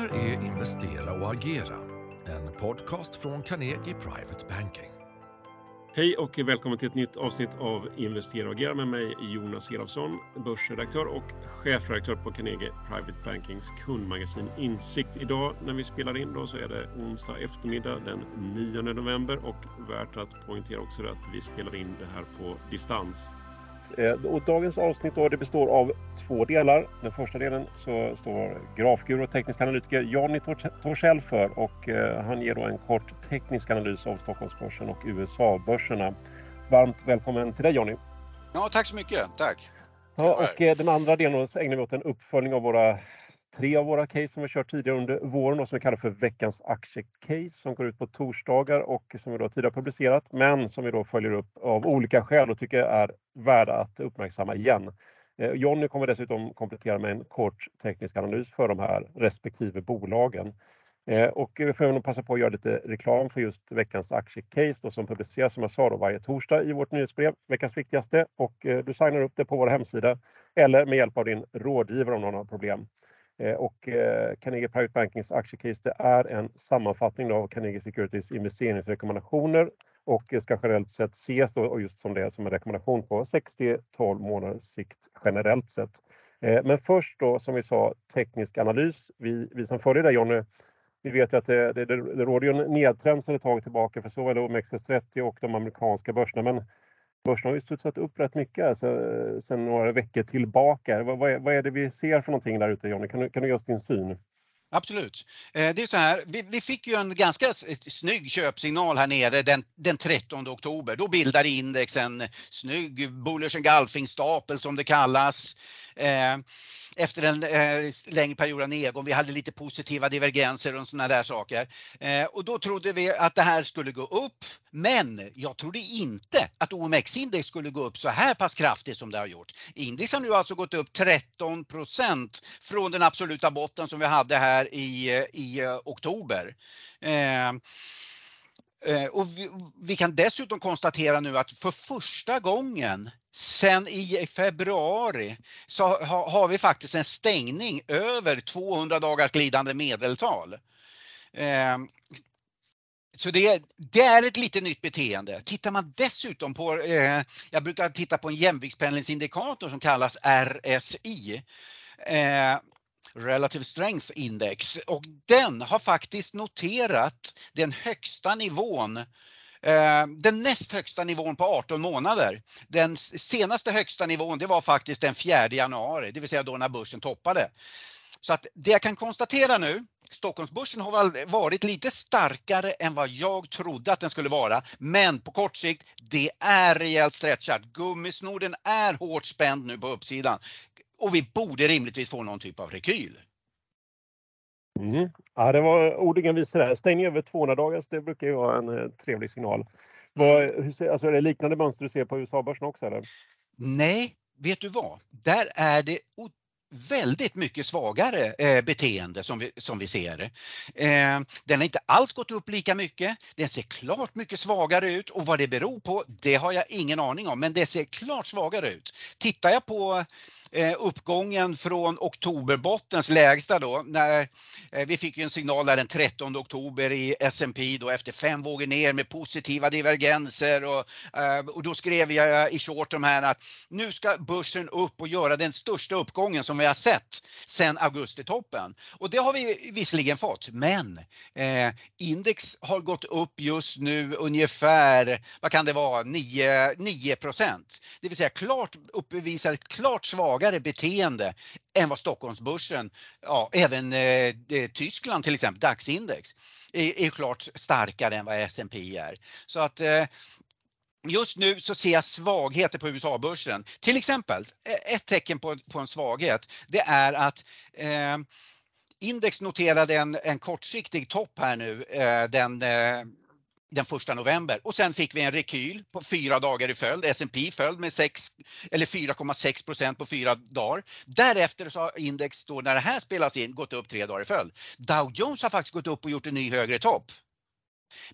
här är Investera och agera, en podcast från Carnegie Private Banking. Hej och välkommen till ett nytt avsnitt av Investera och agera med mig Jonas Elofsson, börsredaktör och chefredaktör på Carnegie Private Bankings kundmagasin Insikt. Idag när vi spelar in då så är det onsdag eftermiddag den 9 november och värt att poängtera också att vi spelar in det här på distans. Eh, och dagens avsnitt då, det består av två delar. Den första delen så står grafguru och teknisk analytiker Jonny Torssell för och eh, han ger då en kort teknisk analys av Stockholmsbörsen och USA-börserna. Varmt välkommen till dig Jonny! Ja, tack så mycket. Tack! Ja, och eh, den andra delen ägnar vi åt en uppföljning av våra tre av våra case som vi kört tidigare under våren och som vi kallar för veckans aktiecase som går ut på torsdagar och som vi då tidigare publicerat men som vi då följer upp av olika skäl och tycker är värda att uppmärksamma igen. Eh, Jonny kommer dessutom komplettera med en kort teknisk analys för de här respektive bolagen. Eh, och vi får nog passa på att göra lite reklam för just veckans aktiecase då, som publiceras som jag sa då, varje torsdag i vårt nyhetsbrev, veckans viktigaste. Och eh, du signar upp det på vår hemsida eller med hjälp av din rådgivare om någon har problem. Eh, och eh, Carnegie Private Bankings aktiecase det är en sammanfattning av Carnegie Securities investeringsrekommendationer och ska generellt sett ses då just som det som en rekommendation på 6-12 månaders sikt generellt sett. Eh, men först då som vi sa teknisk analys. Vi, vi som följer dig Jonny, vi vet ju att det, det, det råder ju en nedtrend sedan ett tag tillbaka för såväl OMXS30 och de amerikanska börserna. Men Börsen har ju studsat upp rätt mycket alltså, eh, sedan några veckor tillbaka. Vad, vad, är, vad är det vi ser för någonting där ute Johnny? Kan du, kan du ge oss din syn? Absolut. Eh, det är så här, vi, vi, fick ju en ganska snygg köpsignal här nere den, den 13 oktober. Då bildar index en snygg Bullers Engulfing-stapel som det kallas. Eh, efter en eh, längre period av nedgång. Vi hade lite positiva divergenser och sådana där saker. Och då trodde vi att det här skulle gå upp. Men jag trodde inte att OMX-index skulle gå upp så här pass kraftigt som det har gjort. Index har nu alltså gått upp 13 procent från den absoluta botten som vi hade här i, i eh, oktober. Ehm, eh, och vi, vi, kan dessutom konstatera nu att för första gången sen i februari så ha, har vi faktiskt en stängning över 200 dagars glidande medeltal. Eh, så det, det, är ett lite nytt beteende. Tittar man dessutom på, eh, jag brukar titta på en jämviktspendlingsindikator som kallas RSI. Eh, Relative Strength Index och den har faktiskt noterat den högsta nivån eh, den näst högsta nivån på 18 månader. Den senaste högsta nivån det var faktiskt den 4 januari, det vill säga då när börsen toppade. Så att det jag kan konstatera nu, Stockholmsbörsen har varit lite starkare än vad jag trodde att den skulle vara. Men på kort sikt, det är rejält stretchat. Gummisnoden är hårt spänd nu på uppsidan. Och vi borde rimligtvis få någon typ av rekyl. Mm. Ja, det var ord inga visor Stängning över 200 dagars, det brukar ju vara en eh, trevlig signal. Vad, hur, alltså, är det liknande mönster du ser på USA-börsen också? Eller? Nej, vet du vad? Där är det väldigt mycket svagare eh, beteende som vi, som vi ser. Eh, den har inte alls gått upp lika mycket. Den ser klart mycket svagare ut och vad det beror på, det har jag ingen aning om, men det ser klart svagare ut. Tittar jag på eh, uppgången från oktoberbottens lägsta då, när eh, vi fick en signal där den 13 oktober i S&P då efter fem vågor ner med positiva divergenser och, eh, och då skrev jag i short de här att nu ska börsen upp och göra den största uppgången som vi har sett sedan augustitoppen. Och det har vi visserligen fått, men eh, index har gått upp just nu ungefär, vad kan det vara, 9, 9 Det vill säga klart uppvisar ett klart svagare beteende än vad Stockholmsbörsen, ja även eh, eh Tyskland till exempel, DAX-index, är, är klart starkare än vad S&P är. Så att eh, Just nu så ser jag svagheter på USA-börsen. Till exempel, eh, ett tecken på, på en svaghet, det är att eh, index noterade en, en kortsiktig topp här nu eh, den eh, den första november och sen fick vi en rekyl på fyra dagar i följd. S&P föll med 6 eller 4,6 procent på fyra dagar. Därefter så har index då när det här spelas in gått upp tre dagar i följd. Dow Jones har faktiskt gått upp och gjort en ny högre topp.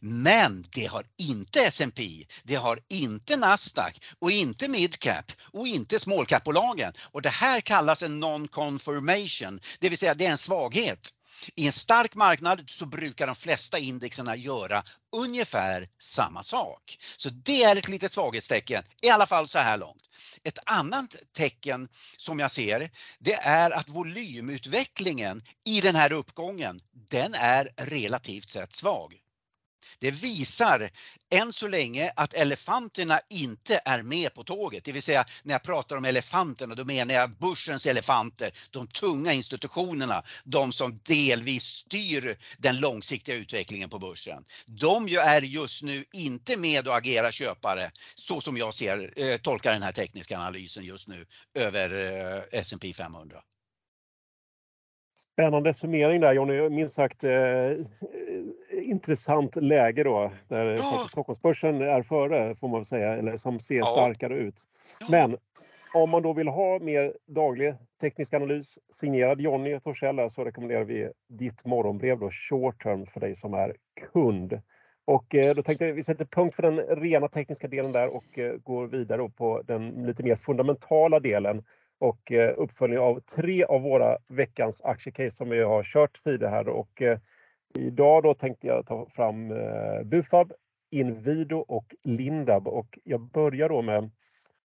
Men det har inte S&P, det har inte Nasdaq och inte midcap och inte small cap-bolagen. Och det här kallas en non-confirmation, det vill säga det är en svaghet. I en stark marknad så brukar de flesta indexerna göra ungefär samma sak. Så det är ett litet svaghetstecken, i alla fall så här långt. Ett annat tecken som jag ser, det är att volymutvecklingen i den här uppgången, den är relativt sett svag. Det visar än så länge att elefanterna inte är med på tåget. Det vill säga när jag pratar om elefanterna då menar jag börsens elefanter, de tunga institutionerna, de som delvis styr den långsiktiga utvecklingen på börsen. De är just nu inte med och agerar köpare så som jag ser, eh, tolkar den här tekniska analysen just nu över eh, S&P 500. Spännande summering där Johnny, minst sagt eh, intressant läge då där ja. Stockholmsbörsen är före får man väl säga, eller som ser ja. starkare ut. Ja. Men om man då vill ha mer daglig teknisk analys signerad Jonny Torssell så rekommenderar vi ditt morgonbrev då short term för dig som är kund. Och eh, då tänkte jag vi sätter punkt för den rena tekniska delen där och eh, går vidare på den lite mer fundamentala delen och eh, uppföljning av tre av våra veckans aktiecase som vi har kört tidigare här. Och Idag då tänkte jag ta fram eh, Bufab, Inwido och Lindab och jag börjar då med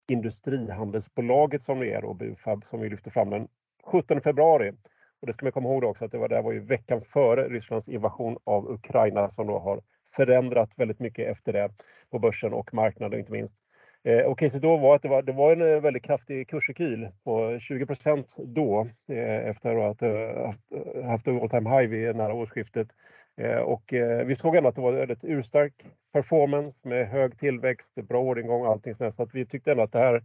Industrihandelsbolaget som det är då, Bufab, som vi lyfte fram den 17 februari. Och det ska man komma ihåg också att det var, det var ju veckan före Rysslands invasion av Ukraina som då har förändrat väldigt mycket efter det på börsen och marknaden inte minst. Eh, och caset då var att det var, det var en eh, väldigt kraftig kursrekyl på 20% då eh, efter att ha haft, eh, haft all time high vid nära årsskiftet. Eh, och eh, vi såg ändå att det var väldigt urstark performance med hög tillväxt, bra orderingång och allting sådär. Så att vi tyckte ändå att det här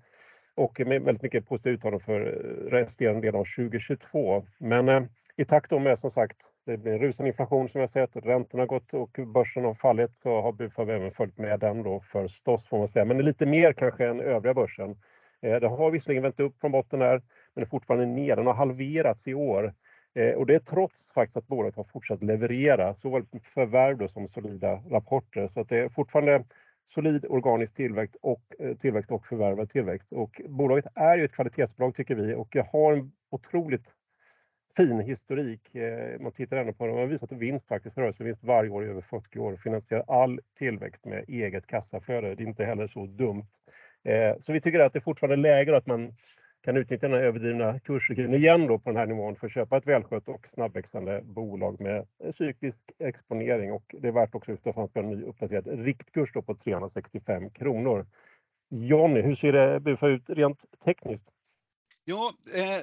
och med väldigt mycket positiva uttalanden för eh, resterande del av 2022. Men eh, i takt med som sagt det blir rusande inflation som jag sett, räntorna har gått och börsen har fallit så har Bufab även följt med den då förstås får man säga. Men lite mer kanske än övriga börsen. Eh, det har visserligen vänt upp från botten här men är fortfarande ner. Den har halverats i år. Eh, och det är trots faktiskt att bolaget har fortsatt leverera såväl förvärv som solida rapporter. Så att det är fortfarande solid organisk tillväxt och, eh, tillväxt och förvärvad tillväxt. Och bolaget är ju ett kvalitetsbolag tycker vi och jag har en otroligt fin historik. Eh, man tittar ändå på det, man har visat vinst faktiskt, rörelsevinst varje år i över 40 år och finansierar all tillväxt med eget kassaflöde. Det är inte heller så dumt. Eh, så vi tycker att det är fortfarande läge att man kan utnyttja den här överdrivna kursrekylen igen då på den här nivån för att köpa ett välskött och snabbväxande bolag med cyklisk exponering och det är värt också att lyfta fram en ny uppdaterad riktkurs då på 365 kronor. Jonny, hur ser det ut rent tekniskt? Ja, eh,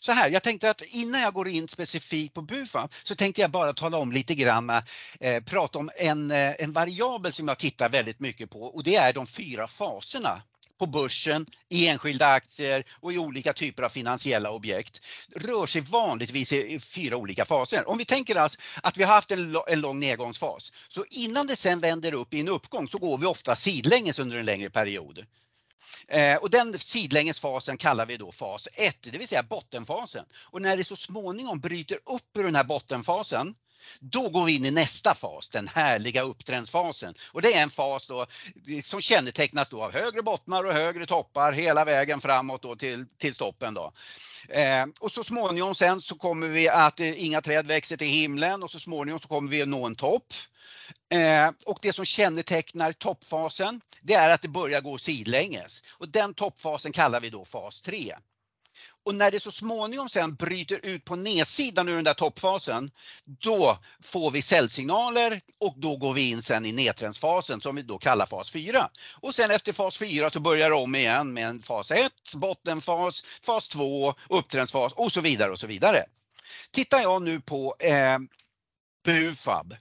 så här, jag tänkte att innan jag går in specifikt på Bufa så tänkte jag bara tala om lite grann, eh, prata om en, eh, en variabel som jag tittar väldigt mycket på och det är de fyra faserna på börsen, i enskilda aktier och i olika typer av finansiella objekt rör sig vanligtvis i fyra olika faser. Om vi tänker oss att vi har haft en, en lång nedgångsfas, så innan det sen vänder upp i en uppgång så går vi ofta sidlänges under en längre period. Eh, och den sidlängesfasen kallar vi då fas 1, det vill säga bottenfasen. Och när det så småningom bryter upp ur den här bottenfasen då går vi in i nästa fas, den härliga upptrendsfasen. Och det är en fas då, eh, som kännetecknas då av högre bottnar och högre toppar hela vägen framåt då till, till stoppen. Då. Eh, och så småningom sen så kommer vi att eh, inga träd växer till himlen och så småningom så kommer vi att nå en topp. Eh, och det som kännetecknar toppfasen, det är att det börjar gå sidlänges. Och den toppfasen kallar vi då fas 3. Och när det så småningom sen bryter ut på nedsidan ur den där toppfasen, då får vi säljsignaler och då går vi in sen i nedtrendsfasen som vi då kallar fas 4. Och sen efter fas 4 så börjar det om igen med en fas 1, bottenfas, fas 2, upptrendsfas och så vidare och så vidare. Tittar jag nu på eh, Bufab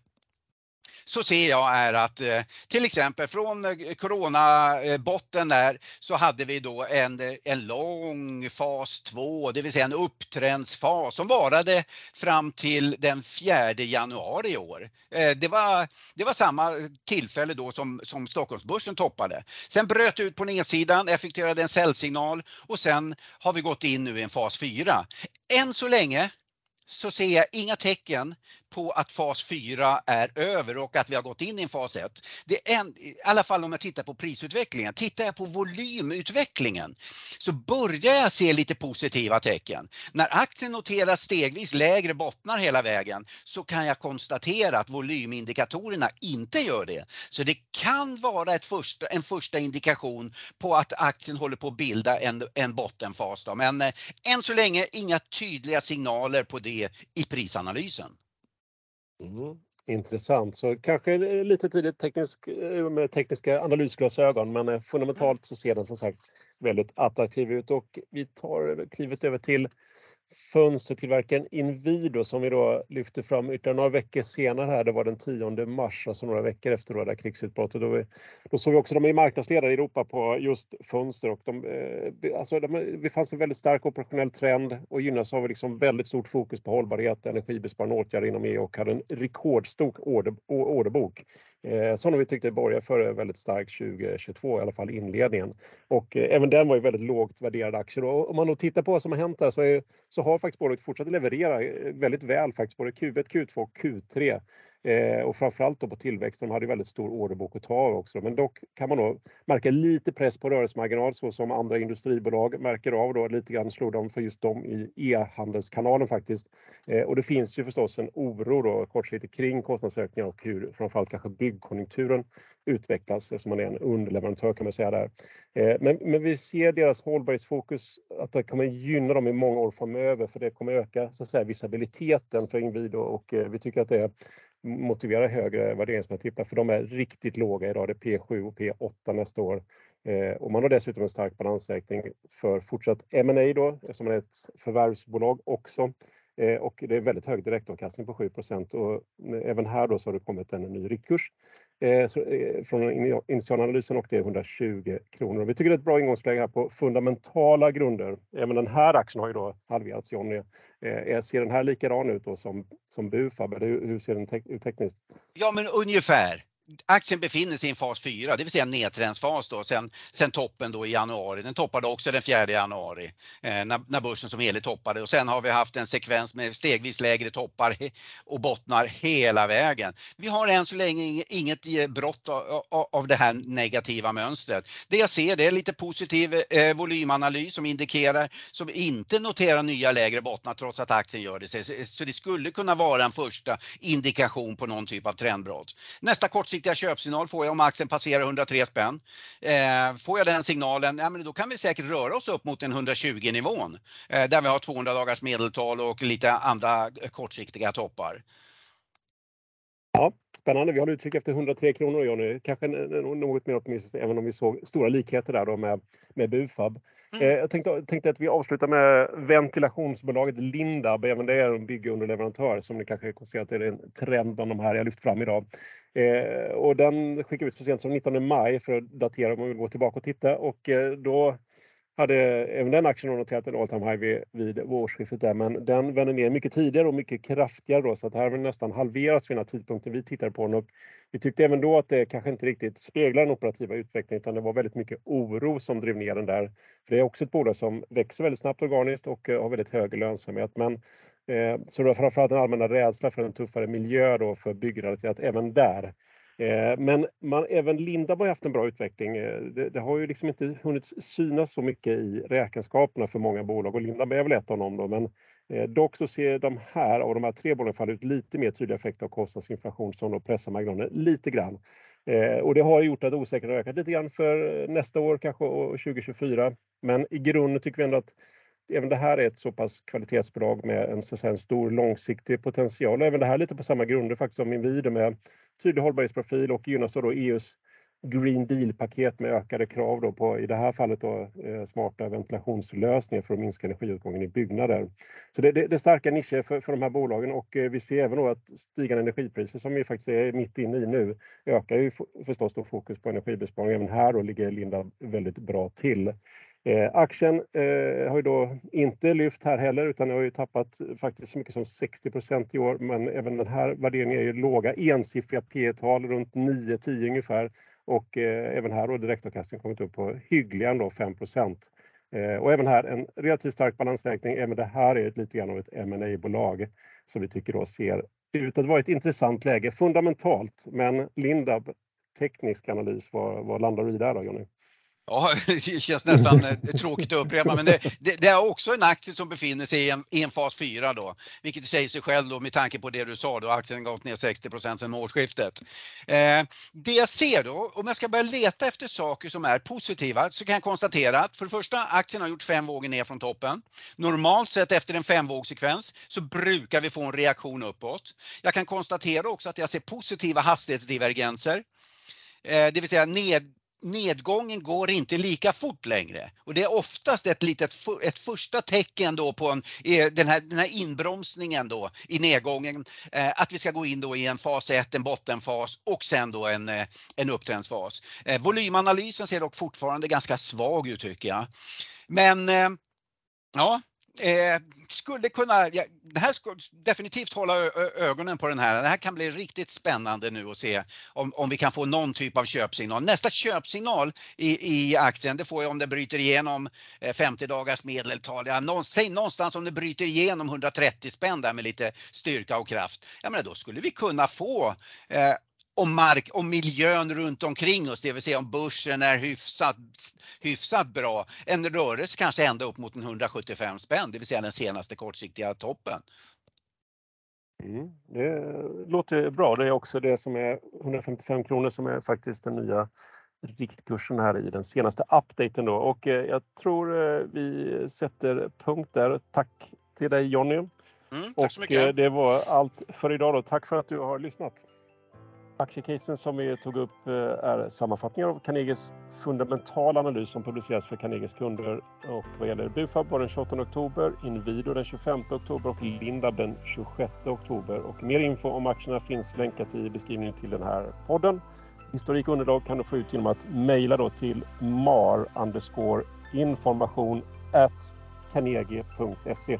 så ser jag är att eh, till exempel från eh, coronabotten där så hade vi då en, eh, en lång fas 2, det vill säga en upptrendsfas som varade fram till den 4 januari i år. Det var, det var samma tillfälle då som, som Stockholmsbörsen toppade. Sen bröt det ut på nedsidan, effektuerade en säljsignal och sen har vi gått in nu i en fas 4. Än så länge så ser jag inga tecken på att fas 4 är över och att vi har gått in i en fas 1. Det är en, I alla fall om jag tittar på prisutvecklingen. Tittar jag på volymutvecklingen så börjar jag se lite positiva tecken. När aktien noterar stegvis lägre bottnar hela vägen så kan jag konstatera att volymindikatorerna inte gör det. Så det kan vara ett första, en första indikation på att aktien håller på att bilda en, en bottenfas. Då. Men eh, än så länge inga tydliga signaler på det i prisanalysen. Mm, intressant, så kanske eh, lite tidigt teknisk, eh, med tekniska analysglasögon men eh, fundamentalt så ser den som sagt väldigt attraktiv ut. Och vi tar klivet över till fönstertillverkaren Inwido som vi då lyfte fram ytterligare några veckor senare här, det var den 10 mars, alltså några veckor efter då det krigsutbrottet. Då, då såg vi också de är marknadsledare i Europa på just fönster och de, eh, alltså de, det fanns en väldigt stark operationell trend och gynnas av liksom väldigt stort fokus på hållbarhet, energibesparande åtgärder inom EU och hade en rekordstor order, orderbok eh, som vi tyckte borgar för väldigt stark 2022, i alla fall inledningen. Och eh, även den var ju väldigt lågt värderad aktie. Då. om man då tittar på vad som har hänt där så, är, så har faktiskt bolaget fortsatt leverera eh, väldigt väl faktiskt både Q1, Q2 och Q3. Eh, och framförallt då på tillväxten, de hade väldigt stor orderbok att ta av också. Men dock kan man då märka lite press på rörelsemarginal så som andra industribolag märker av då. Lite grann slog de för just dem i e-handelskanalen faktiskt. Eh, och det finns ju förstås en oro då kortsiktigt kring kostnadsökningar och hur framförallt kanske byggkonjunkturen utvecklas eftersom man är en underleverantör kan man säga där. Eh, men, men vi ser deras hållbarhetsfokus att det kommer gynna dem i många år framöver för det kommer öka så att säga, visibiliteten för Inwido och eh, vi tycker att det är motiverar högre värderingsmultiplar för de är riktigt låga idag. Det är P7 och P8 nästa år. Eh, och man har dessutom en stark balansräkning för fortsatt M&A då eftersom man är ett förvärvsbolag också. Eh, och det är väldigt hög direktavkastning på 7 och även här då så har det kommit en ny riktkurs eh, eh, från initialanalysen och det är 120 kronor. Vi tycker det är ett bra ingångsläge här på fundamentala grunder. Även den här aktien har ju då halverats Johnny. Ser den här likadan ut då som, som Bufab eller hur ser den ut tekniskt? Ja men ungefär aktien befinner sig i en fas 4, det vill säga en nedtrendsfas då, sen, sen toppen då i januari. Den toppade också den 4 januari eh, när, när börsen som helhet toppade och sen har vi haft en sekvens med stegvis lägre toppar och bottnar hela vägen. Vi har än så länge inget eh, brott av, av det här negativa mönstret. Det jag ser det är lite positiv eh, volymanalys som indikerar, som inte noterar nya lägre bottnar trots att aktien gör det. Så det skulle kunna vara en första indikation på någon typ av trendbrott. Nästa kortsiktiga kortsiktiga köpsignal får jag om aktien passerar 103 spänn. Eh, får jag den signalen, ja, men då kan vi säkert röra oss upp mot en 120 nivån eh, där vi har 200 dagars medeltal och lite andra kortsiktiga toppar. Ja, spännande. Vi har utkik efter 103 kronor Johnny. Kanske något mer optimistiskt även om vi såg stora likheter där då med, med Bufab. Mm. Eh, jag tänkte, tänkte, att vi avslutar med ventilationsbolaget Lindab. Även det är en byggunderleverantör som ni kanske konstaterat är en trend bland de här jag lyft fram idag. Eh, och den skickade vi ut så sent som 19 maj för att datera om man vill gå tillbaka och titta. Och eh, då hade även den aktien noterat en all time high vid, vid årsskiftet där, men den vände ner mycket tidigare och mycket kraftigare då, så att här har nästan halverats vid den här tidpunkten vi tittade på den och vi tyckte även då att det kanske inte riktigt speglar den operativa utvecklingen utan det var väldigt mycket oro som drev ner den där. För det är också ett bolag som växer väldigt snabbt organiskt och eh, har väldigt hög lönsamhet. Men eh, så det var framförallt en allmänna rädsla för en tuffare miljö då för byggrelaterat även där. Eh, men man, även Lindab har haft en bra utveckling. Eh, det, det, har ju liksom inte hunnit synas så mycket i räkenskaperna för många bolag och Lindab är väl ett av dem. Då, men eh, dock så ser de här av de här tre bolagen falla ut lite mer tydliga effekter av kostnadsinflation som då pressar marginalen lite grann. Och det har gjort att osäkerheten har ökat lite grann för nästa år kanske och 2024. Men i grunden tycker vi ändå att även det här är ett så pass kvalitetsbolag med en, så säga, en stor långsiktig potential. Även det här lite på samma grunder faktiskt som Inwido med tydlig hållbarhetsprofil och gynnas av då EUs Green Deal-paket med ökade krav då på, i det här fallet då, eh, smarta ventilationslösningar för att minska energiåtgången i byggnader. Så det, det, det är starka nischer för, för de här bolagen och eh, vi ser även då att stigande energipriser som vi faktiskt är mitt inne i nu ökar ju förstås då fokus på energibesparing. Även här då ligger Linda väldigt bra till. Eh, aktien eh, har ju då inte lyft här heller utan har ju tappat faktiskt så mycket som 60% i år. Men även den här värderingen är ju låga ensiffriga P tal runt 9-10 ungefär. Och eh, även här har direktavkastningen kommit upp på hyggliga ändå 5 Eh, och även här en relativt stark balansräkning. Även det här är ett lite grann av ett ma bolag som vi tycker då ser ut att vara ett intressant läge fundamentalt. Men Lindab, teknisk analys, vad, vad landar du i där då Jonny? Ja, det känns nästan eh, tråkigt att upprepa, men det, det, det, är också en aktie som befinner sig i en, i en fas 4 då, vilket säger sig själv då med tanke på det du sa då, aktien gått ner 60% sedan årsskiftet. Eh, det jag ser då, om jag ska börja leta efter saker som är positiva, så kan jag konstatera att för det första, aktien har gjort fem vågor ner från toppen. Normalt sett efter en femvågssekvens så brukar vi få en reaktion uppåt. Jag kan konstatera också att jag ser positiva hastighetsdivergenser. Eh, det vill säga ned, nedgången går inte lika fort längre. Och det är oftast ett litet ett första tecken då på en, den, här, den här inbromsningen då i nedgången. Eh, att vi ska gå in då i en fas 1, en bottenfas och sen då en, eh, en upptrendsfas. Eh, volymanalysen ser dock fortfarande ganska svag ut tycker jag. Men eh, ja, Eh, skulle kunna, ja, det här skulle definitivt hålla ögonen på den här. Det här kan bli riktigt spännande nu att se om, om vi kan få någon typ av köpsignal. Nästa köpsignal i, i aktien, det får jag om det bryter igenom eh, 50 dagars medeltal. Ja, någon, säg någonstans om det bryter igenom 130 spänn där med lite styrka och kraft. Ja, men då skulle vi kunna få eh, om, mark, om miljön runt omkring oss, det vill säga om börsen är hyfsat, hyfsat bra. En rörelse kanske ända upp mot en 175 spänn, det vill säga den senaste kortsiktiga toppen. Mm, det låter bra. Det är också det som är 155 kronor som är faktiskt den nya riktkursen här i den senaste updaten då. Och eh, jag tror eh, vi sätter punkt där. Tack till dig Jonny. Mm, tack så mycket. Och eh, det var allt för idag då. Tack för att du har lyssnat. Aktiecasen som vi tog upp eh, är sammanfattningar av Carnegies fundamentala analys som publiceras för Carnegies kunder. Och vad gäller Bufab var den 28 oktober, Inwido den 25 oktober och Lindab den 26 oktober. Och mer info om aktierna finns länkat i beskrivningen till den här podden. Historik och underlag kan du få ut genom att mejla till mar information at carnegie.se.